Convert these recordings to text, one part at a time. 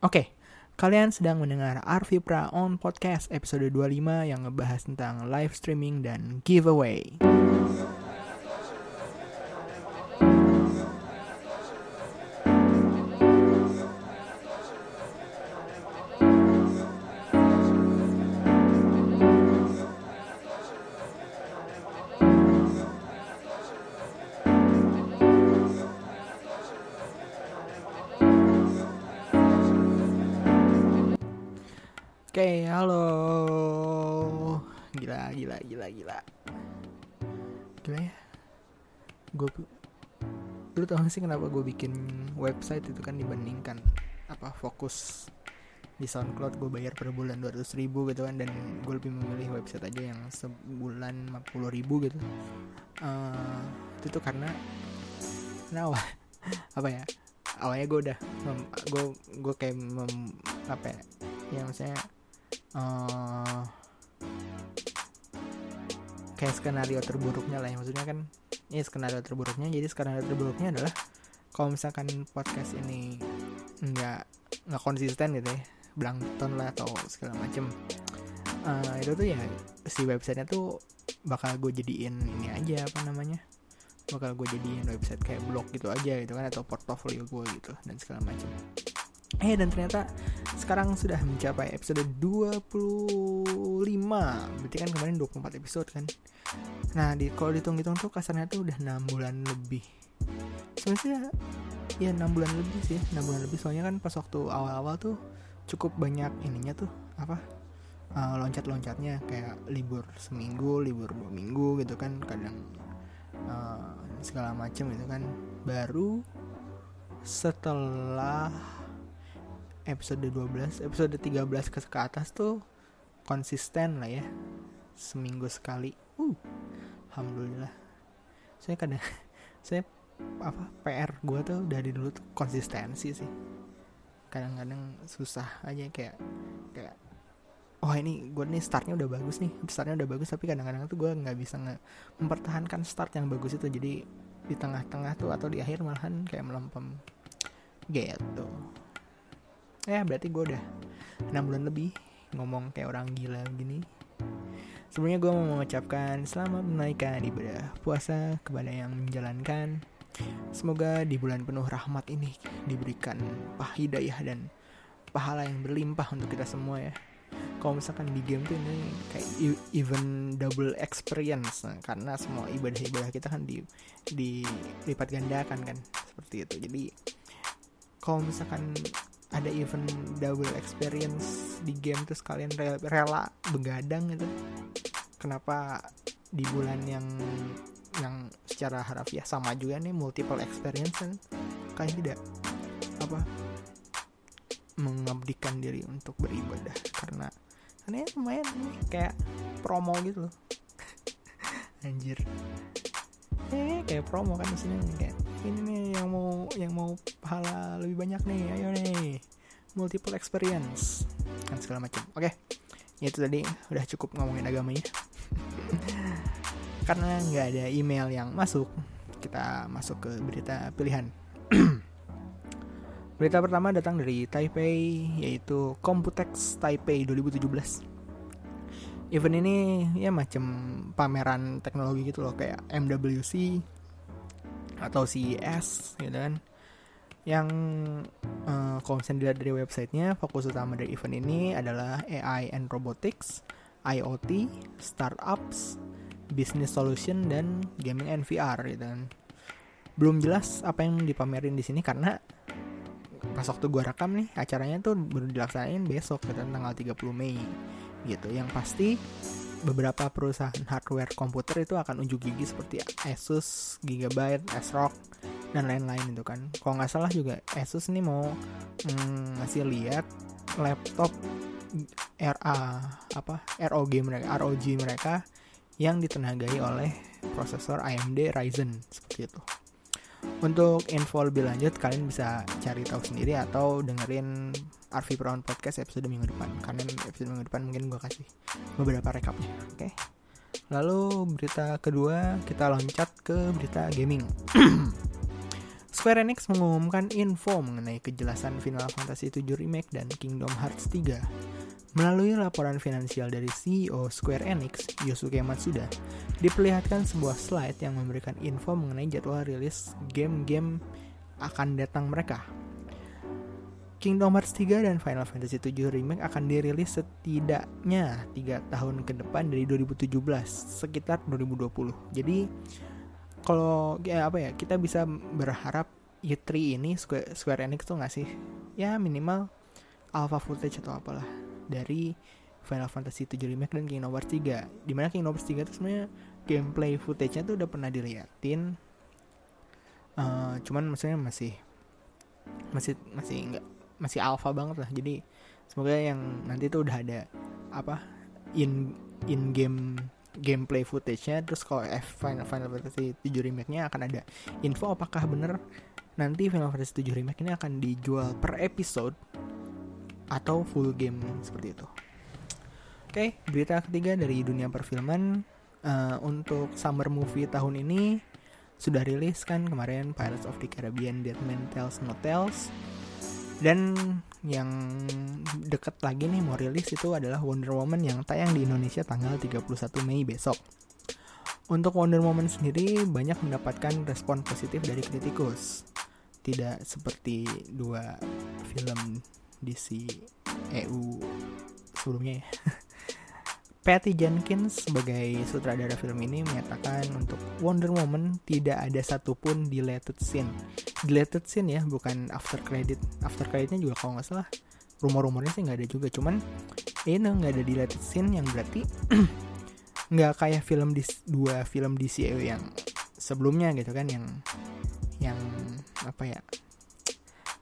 Oke, kalian sedang mendengar Arvipra on Podcast episode 25 yang ngebahas tentang live streaming dan giveaway. Gila ya. Gue lu tau gak sih kenapa gue bikin website itu kan dibandingkan apa fokus di SoundCloud gue bayar per bulan 200 ribu gitu kan dan gue lebih memilih website aja yang sebulan 50 ribu gitu uh, itu tuh karena awal, apa ya awalnya gue udah gue gue kayak mem, apa ya, ya maksudnya uh, kayak skenario terburuknya lah ya. Maksudnya kan ini skenario terburuknya. Jadi skenario terburuknya adalah kalau misalkan podcast ini nggak nggak konsisten gitu ya blankton lah atau segala macem uh, itu tuh ya si websitenya tuh bakal gue jadiin ini aja apa namanya bakal gue jadiin website kayak blog gitu aja gitu kan atau portfolio gue gitu dan segala macam Eh dan ternyata sekarang sudah mencapai episode 25 Berarti kan kemarin 24 episode kan? Nah di kalau dihitung-hitung tuh kasarnya tuh udah 6 bulan lebih. Sebenarnya ya 6 bulan lebih sih. 6 bulan lebih. Soalnya kan pas waktu awal-awal tuh cukup banyak ininya tuh apa uh, loncat-loncatnya. Kayak libur seminggu libur dua minggu gitu kan kadang uh, segala macem gitu kan. Baru setelah episode 12 episode 13 ke, ke atas tuh konsisten lah ya. Seminggu sekali. Uh alhamdulillah. Saya kadang saya apa PR gue tuh dari dulu tuh konsistensi sih. Kadang-kadang susah aja kayak kayak oh ini gue nih startnya udah bagus nih startnya udah bagus. Tapi kadang-kadang tuh gue nggak bisa nge mempertahankan start yang bagus itu. Jadi di tengah-tengah tuh atau di akhir malahan kayak melempem gitu ya berarti gue udah 6 bulan lebih ngomong kayak orang gila begini sebelumnya gue mau mengucapkan selamat menaikkan ibadah puasa kepada yang menjalankan. Semoga di bulan penuh rahmat ini diberikan pah hidayah dan pahala yang berlimpah untuk kita semua ya. Kalau misalkan di game tuh ini kayak even double experience nah, karena semua ibadah-ibadah kita kan di dilipat gandakan kan seperti itu. Jadi kalau misalkan ada event double experience di game terus kalian rela, rela begadang gitu. Kenapa di bulan yang yang secara harafiah sama juga nih multiple experience kan kalian tidak. Apa? Mengabdikan diri untuk beribadah. Karena karena ya lumayan nih kayak promo gitu loh. Anjir. Eh kayak promo kan di sini kayak ini nih yang mau yang mau pahala lebih banyak nih. Ayo nih multiple experience kan segala macam. Oke okay. ya itu tadi udah cukup ngomongin agamanya karena nggak ada email yang masuk kita masuk ke berita pilihan. Berita pertama datang dari Taipei yaitu Computex Taipei 2017 event ini ya macam pameran teknologi gitu loh kayak MWC atau CES gitu kan yang uh, kalau dilihat dari websitenya fokus utama dari event ini adalah AI and robotics, IoT, startups, business solution dan gaming and VR gitu kan. Belum jelas apa yang dipamerin di sini karena pas waktu gua rekam nih acaranya tuh baru dilaksanain besok gitu tanggal 30 Mei gitu. Yang pasti beberapa perusahaan hardware komputer itu akan unjuk gigi seperti Asus, Gigabyte, ASRock dan lain-lain itu kan. Kalau nggak salah juga Asus nih mau mm, ngasih lihat laptop RA apa ROG mereka ROG mereka yang ditenagai oleh prosesor AMD Ryzen seperti itu. Untuk info lebih lanjut kalian bisa cari tahu sendiri atau dengerin Arvi Brown Podcast episode minggu depan karena episode minggu depan mungkin gue kasih beberapa rekapnya oke okay? lalu berita kedua kita loncat ke berita gaming Square Enix mengumumkan info mengenai kejelasan Final Fantasy VII Remake dan Kingdom Hearts 3. Melalui laporan finansial dari CEO Square Enix, Yosuke Matsuda, diperlihatkan sebuah slide yang memberikan info mengenai jadwal rilis game-game akan datang mereka. Kingdom Hearts 3 dan Final Fantasy VII Remake akan dirilis setidaknya 3 tahun ke depan dari 2017, sekitar 2020. Jadi kalau ya apa ya kita bisa berharap E3 ini Square, Square Enix tuh ngasih ya minimal alpha footage atau apalah dari Final Fantasy 7 Remake dan Kingdom Hearts 3 di mana Kingdom Hearts 3 tuh sebenarnya gameplay footage-nya tuh udah pernah diliatin uh, cuman maksudnya masih masih masih enggak masih alpha banget lah. Jadi semoga yang nanti tuh udah ada apa in in game gameplay footage-nya. Terus kalau F Final Final Fantasy 7 remake-nya akan ada info apakah bener nanti Final Fantasy 7 remake ini akan dijual per episode atau full game seperti itu. Oke, berita ketiga dari dunia perfilman uh, untuk summer movie tahun ini sudah rilis kan kemarin Pirates of the Caribbean Dead Man Tells No Tales dan yang deket lagi nih mau rilis itu adalah Wonder Woman yang tayang di Indonesia tanggal 31 Mei besok. Untuk Wonder Woman sendiri banyak mendapatkan respon positif dari kritikus. Tidak seperti dua film DC EU sebelumnya ya. Patty Jenkins sebagai sutradara film ini menyatakan untuk Wonder Woman tidak ada satupun deleted scene. Deleted scene ya, bukan after credit. After creditnya juga kalau nggak salah rumor-rumornya sih nggak ada juga. Cuman ini nggak ada deleted scene yang berarti nggak kayak film di dua film DCU yang sebelumnya gitu kan yang yang apa ya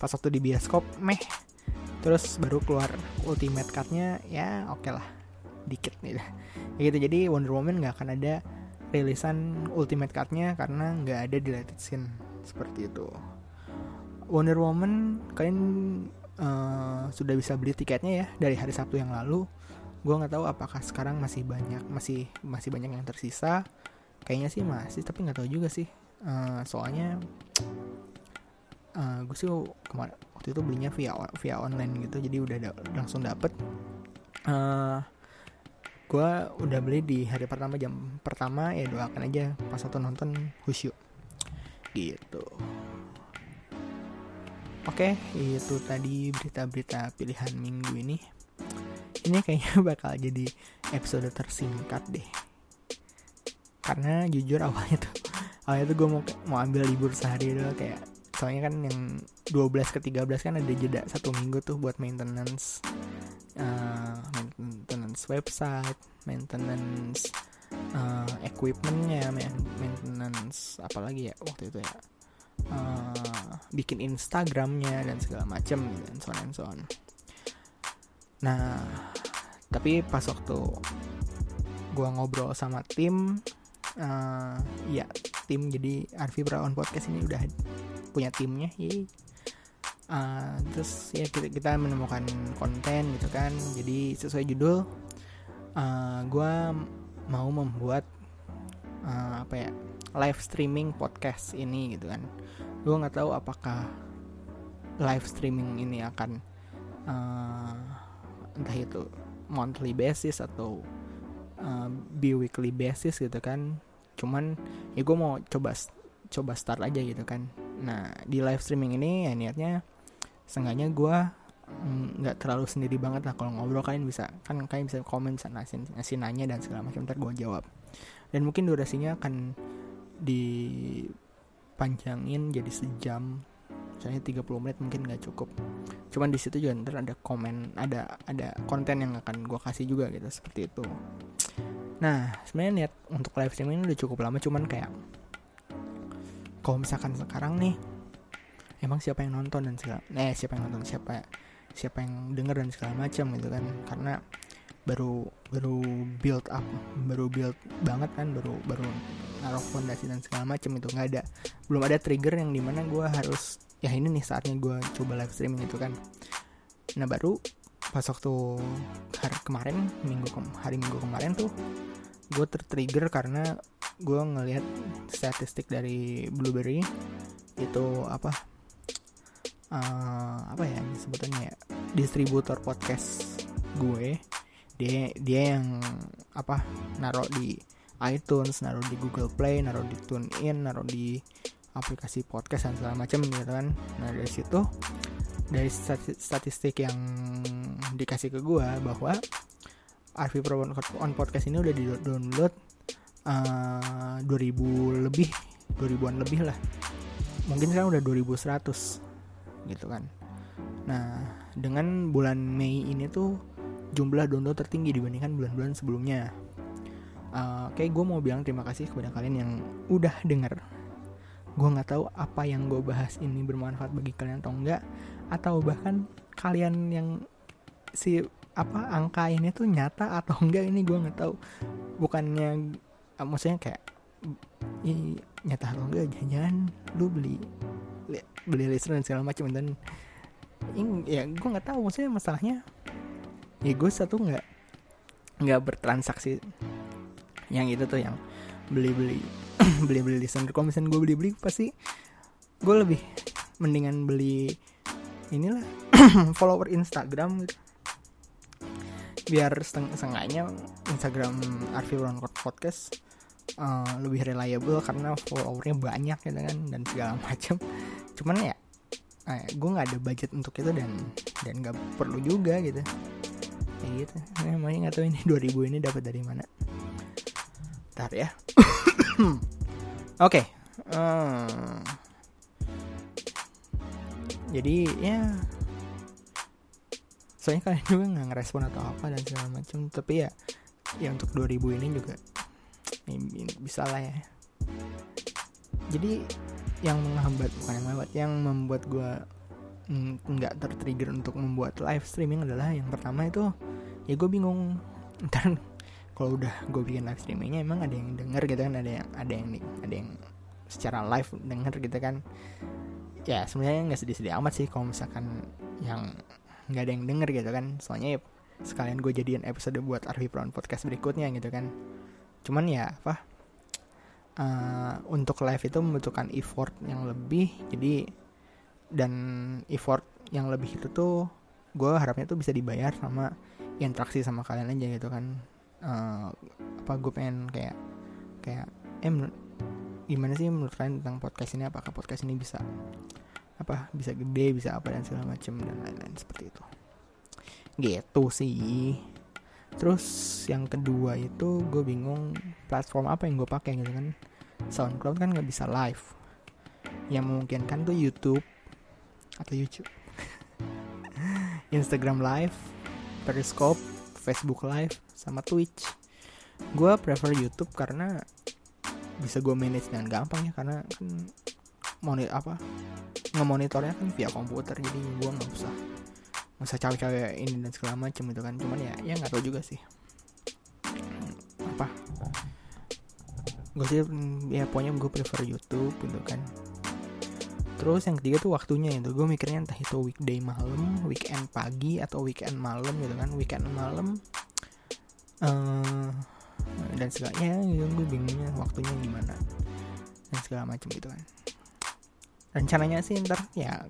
pas waktu di bioskop meh terus baru keluar ultimate cutnya ya oke okay lah dikit nih gitu jadi Wonder Woman nggak akan ada rilisan Ultimate Cut-nya karena nggak ada deleted scene seperti itu. Wonder Woman kalian uh, sudah bisa beli tiketnya ya dari hari Sabtu yang lalu. Gue nggak tahu apakah sekarang masih banyak masih masih banyak yang tersisa. Kayaknya sih masih tapi nggak tahu juga sih. Uh, soalnya uh, eh, gue sih kemarin waktu itu belinya via via online gitu jadi udah da langsung dapet. Uh, gue udah beli di hari pertama jam pertama ya doakan aja pas satu nonton khusyuk. Gitu. Oke itu tadi berita-berita pilihan minggu ini. Ini kayaknya bakal jadi episode tersingkat deh. Karena jujur awalnya tuh awalnya tuh gue mau mau ambil libur sehari dulu kayak soalnya kan yang 12 ke 13 kan ada jeda satu minggu tuh buat maintenance uh, maintenance website, maintenance uh, equipmentnya, maintenance apa lagi ya waktu itu ya, uh, bikin Instagramnya dan segala macam dan so on and so on. Nah, tapi pas waktu gua ngobrol sama tim, uh, ya tim jadi Arfi Brown Podcast ini udah punya timnya, Yeay uh, terus ya kita, kita menemukan konten gitu kan jadi sesuai judul uh, ah, gue mau membuat uh, apa ya live streaming podcast ini gitu kan. Gue nggak tahu apakah live streaming ini akan uh, entah itu monthly basis atau uh, bi-weekly basis gitu kan. Cuman ya gue mau coba coba start aja gitu kan. Nah di live streaming ini ya niatnya seenggaknya gue nggak mm, terlalu sendiri banget lah kalau ngobrol. Kalian bisa kan kalian bisa komen ngasih, ngasih nanya dan segala macam ntar gue jawab. Dan mungkin durasinya akan dipanjangin jadi sejam. Misalnya 30 menit mungkin nggak cukup. Cuman di situ juga ntar ada komen ada ada konten yang akan gue kasih juga gitu seperti itu. Nah sebenarnya niat untuk live streaming ini udah cukup lama cuman kayak kalau misalkan sekarang nih emang siapa yang nonton dan segala eh siapa yang nonton siapa siapa yang denger dan segala macam gitu kan. Karena baru baru build up baru build banget kan baru baru naruh fondasi dan segala macam itu nggak ada. Belum ada trigger yang di mana gue harus ya ini nih saatnya gue coba live streaming itu kan. Nah baru pas waktu hari kemarin minggu ke hari minggu kemarin tuh gue tertrigger karena gue ngelihat statistik dari Blueberry itu apa uh, apa ya sebetulnya ya, distributor podcast gue dia dia yang apa naruh di iTunes, naruh di Google Play, naruh di TuneIn, naruh di aplikasi podcast dan segala macam gitu kan. Nah dari situ dari statistik yang dikasih ke gue bahwa RV Pro on podcast ini udah di download uh, 2000 lebih 2000-an lebih lah mungkin sekarang udah 2100 gitu kan nah dengan bulan Mei ini tuh jumlah download tertinggi dibandingkan bulan-bulan sebelumnya. Uh, kayak gue mau bilang terima kasih kepada kalian yang udah denger. Gue nggak tahu apa yang gue bahas ini bermanfaat bagi kalian atau enggak atau bahkan kalian yang si apa angka ini tuh nyata atau enggak ini gue nggak tahu. Bukannya uh, maksudnya kayak i, nyata atau enggak jangan lu beli beli listener dan segala macam dan ini ya gue nggak tahu maksudnya masalahnya ya gue satu nggak nggak bertransaksi. Yang itu tuh yang beli beli beli beli listener kalau misalnya gue beli beli pasti gue lebih mendingan beli inilah follower Instagram. Gitu biar setengahnya Instagram Arfi Ronkot Podcast uh, lebih reliable karena followernya banyak gitu kan dan segala macam cuman ya eh, gue nggak ada budget untuk itu dan dan nggak perlu juga gitu. Kayak gitu. Emangnya nggak tahu ini 2000 ini dapat dari mana. Ntar ya. Oke okay. eh, jadi ya soalnya kalian juga nggak ngerespon atau apa dan segala macam tapi ya ya untuk 2000 ini juga ini bisa lah ya. Jadi yang menghambat bukan yang menghambat yang membuat gue nggak tertrigger untuk membuat live streaming adalah yang pertama itu ya gue bingung. Ntar kalau udah gue bikin live streamingnya emang ada yang denger gitu kan ada yang ada yang ada yang secara live denger gitu kan. Ya sebenarnya nggak sedih-sedih amat sih kalau misalkan yang nggak ada yang denger gitu kan. Soalnya ya sekalian gue jadiin episode buat Arvi Brown podcast berikutnya gitu kan. Cuman ya apa uh, untuk live itu membutuhkan effort yang lebih. Jadi dan effort yang lebih itu tuh gue harapnya tuh bisa dibayar sama interaksi sama kalian aja gitu kan. Uh, apa gue pengen kayak kayak eh gimana sih menurut kalian tentang podcast ini? Apakah podcast ini bisa apa bisa gede bisa apa dan segala macam dan lain-lain seperti itu? Gitu sih terus yang kedua itu gue bingung platform apa yang gue pakai gitu kan. SoundCloud kan nggak bisa live. Yang memungkinkan tuh YouTube atau YouTube. Instagram Live Periscope Facebook Live sama Twitch. Gue prefer YouTube karena bisa gue manage dengan gampang ya karena kan monitor apa ngemonitornya kan via komputer jadi gue nggak usah usah cawe-cawe ini dan segala macam gitu kan. Cuman ya ya nggak tahu juga sih. Apa? Gue sih ya pokoknya gue prefer YouTube gitu kan. Terus yang ketiga tuh waktunya itu gue mikirnya entah itu weekday malam weekend pagi atau weekend malam gitu kan. Weekend malam uh, dan segalanya gitu gue bingungnya waktunya gimana dan segala macam gitu kan. Rencananya sih ntar ya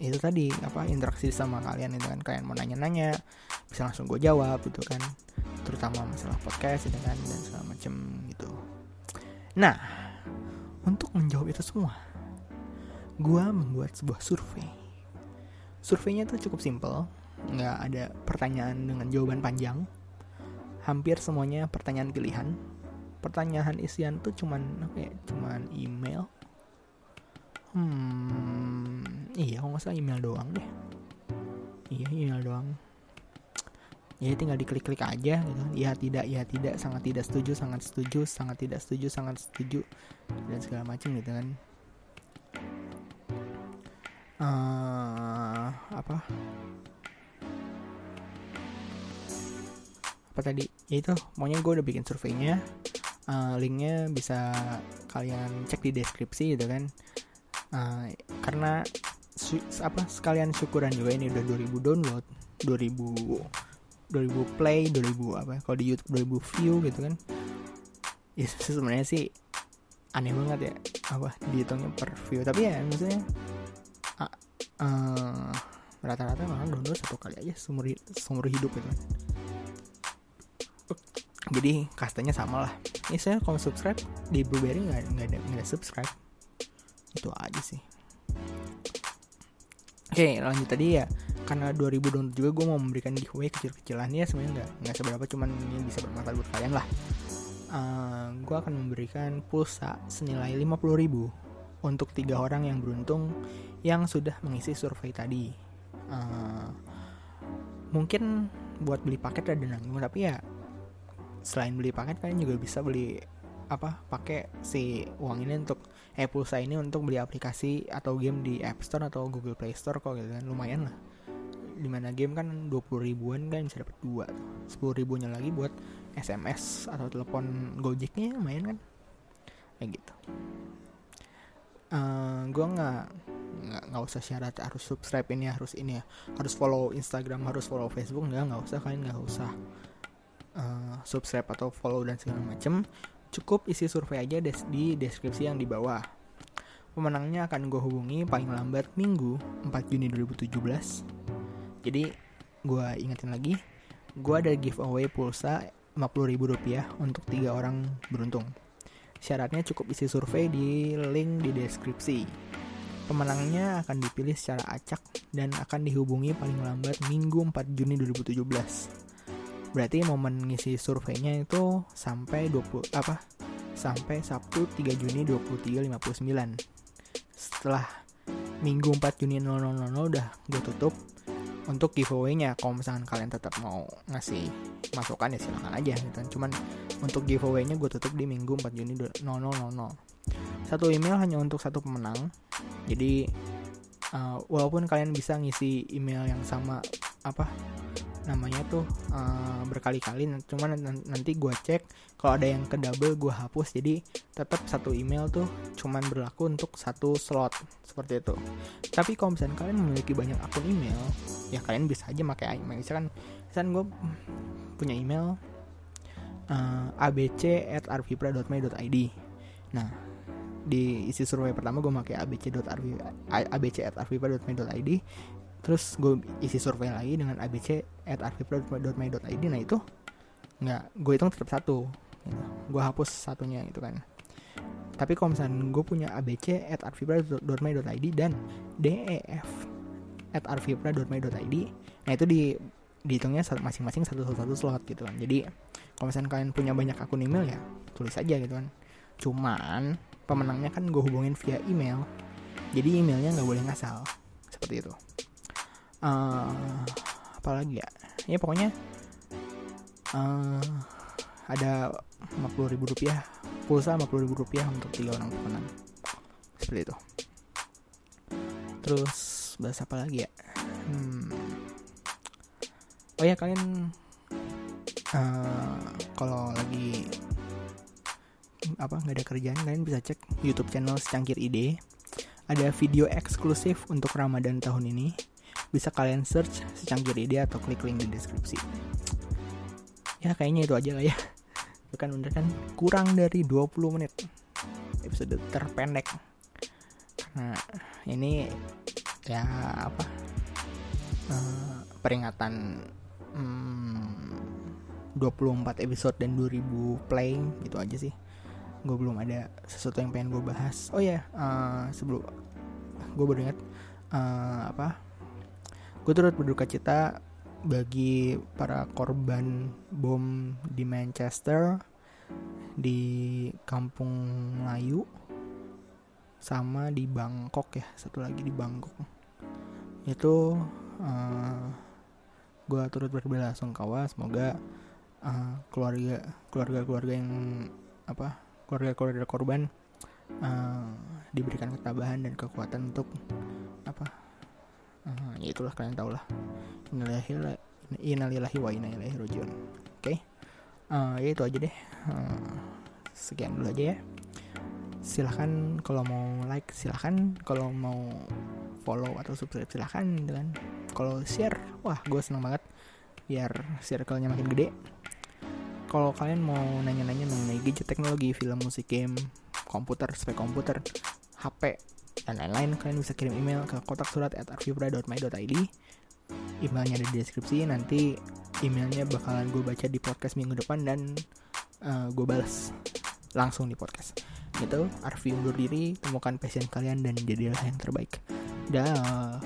itu tadi apa interaksi sama kalian itu kan. Kalian mau nanya-nanya bisa langsung gue jawab gitu kan. Terutama masalah podcast gitu kan dan segala macam gitu. Nah untuk menjawab itu semua gue membuat sebuah survei. Surveinya tuh cukup simple nggak ada pertanyaan dengan jawaban panjang. Hampir semuanya pertanyaan pilihan. Pertanyaan isian tuh cuman apa ya cuman email hmm iya kalau nggak salah email doang deh. Iya email doang. Ya tinggal diklik-klik aja gitu. Ya tidak ya tidak. Sangat tidak setuju sangat setuju sangat tidak setuju sangat setuju dan segala macam gitu kan. Uh, apa? Apa tadi? Ya itu maunya gue udah bikin surveinya. Uh, linknya bisa kalian cek di deskripsi gitu kan uh, karena apa sekalian syukuran juga ini udah 2000 download 2000 2000 play 2000 apa kalau di YouTube 2000 view gitu kan. Ya sebenarnya sih aneh banget ya apa dihitungnya per view. Tapi ya maksudnya uh, uh, rata-rata orang download satu kali aja seumur seumur hidup gitu jadi kastanya sama lah. Ini saya kalau subscribe di Blueberry nggak nggak ada nggak ada subscribe itu aja sih. Oke lanjut tadi ya. Karena 2000 download juga gue mau memberikan giveaway kecil-kecilan. Ya sebenarnya nggak nggak seberapa cuman ini bisa bermanfaat buat kalian lah. Uh, eh, gue akan memberikan pulsa senilai 50.000 untuk tiga orang yang beruntung yang sudah mengisi survei tadi. Uh, mungkin buat beli paket ada nanggung tapi ya selain beli paket kalian juga bisa beli apa pakai si uang ini untuk eh pulsa ini untuk beli aplikasi atau game di App Store atau Google Play Store kok gitu kan. Lumayan lah. Di mana game kan 20 ribuan kan bisa dapat dua tuh. 10 ribunya lagi buat SMS atau telepon Gojeknya lumayan kan? Kayak gitu. Uh, eh, gue nggak nggak nggak usah syarat harus subscribe ini harus ini ya. Harus follow Instagram harus follow Facebook nggak nggak usah kalian nggak usah uh, subscribe atau follow dan segala macem cukup isi survei aja des di deskripsi yang di bawah pemenangnya akan gue hubungi paling lambat minggu 4 Juni 2017 jadi gue ingetin lagi gue ada giveaway pulsa 50 ribu rupiah untuk tiga orang beruntung. Syaratnya cukup isi survei di link di deskripsi. Pemenangnya akan dipilih secara acak dan akan dihubungi paling lambat Minggu 4 Juni 2017. Berarti momen ngisi surveinya itu sampai 20 apa? Sampai Sabtu 3 Juni 23.59. Setelah Minggu 4 Juni 0000 udah gue tutup untuk giveaway-nya kalau misalkan kalian tetap mau ngasih masukan ya silahkan aja gitu kan cuman untuk giveaway-nya gue tutup di minggu 4 Juni 0000 satu email hanya untuk satu pemenang jadi uh, walaupun kalian bisa ngisi email yang sama apa namanya tuh uh, berkali-kali. Cuman nanti gue cek kalau ada yang ke double gue hapus. Jadi tetap satu email tuh cuman berlaku untuk satu slot seperti itu. Tapi kalau misalnya kalian memiliki banyak akun email ya kalian bisa aja pakai email. Misalkan misalkan gue punya email uh, abc@arvipra.my.id nah di isi survei pertama gue pakai abc.arvipra.my.id terus gue isi survei lagi dengan abc at arvipro.my.id nah itu nggak gue hitung tetap satu gitu. gue hapus satunya gitu kan. Tapi kalau misalnya gue punya abc at arvipra.my.id dan def at arvipra.my.id nah itu di dihitungnya masing-masing satu-satu slot gitu kan. Jadi kalau misalnya kalian punya banyak akun email ya tulis aja gitu kan. Cuman pemenangnya kan gue hubungin via email. Jadi emailnya nggak boleh ngasal. Seperti itu uh, apalagi ya? Ya pokoknya uh, ada 50 ribu rupiah pulsa 50 ribu rupiah untuk tiga orang pemenang seperti itu. Terus bahas apa lagi ya? Hmm. oh ya kalian uh, kalau lagi apa nggak ada kerjaan kalian bisa cek YouTube channel secangkir ide. Ada video eksklusif untuk Ramadan tahun ini bisa kalian search secangkir ide atau klik link di deskripsi. Ya kayaknya itu aja lah ya. Itu kan bener kan? Kurang dari 20 menit episode terpendek. Karena ini ya apa? Uh, peringatan hmm, 24 episode dan 2000 play gitu aja sih. Gue belum ada sesuatu yang pengen gue bahas. Oh ya yeah, uh, sebelum gue baru uh, apa gue turut berduka cita bagi para korban bom di Manchester di Kampung Melayu sama di Bangkok ya satu lagi di Bangkok. Itu uh, gue turut berbela sungkawa. Semoga uh, keluarga keluarga keluarga yang apa keluarga keluarga korban uh, diberikan ketabahan dan kekuatan untuk apa uh, ya itulah kalian tau lah innalillahi wa inna ilaihi rajiun. Oke. Okay? uh, ya itu aja deh. Uh, sekian dulu aja ya. Silahkan kalau mau like silahkan. Kalau mau follow atau subscribe silahkan dengan kalau share wah gue seneng banget. Biar circle-nya makin gede. Kalau kalian mau nanya-nanya mengenai gadget teknologi film musik game komputer spek komputer HP dan lain-lain kalian bisa kirim email ke kotak surat at arvibra.my.id emailnya ada di deskripsi nanti emailnya bakalan gue baca di podcast minggu depan dan uh, gue balas langsung di podcast. Gitu Arfi undur diri temukan passion kalian dan jadilah yang terbaik. Dah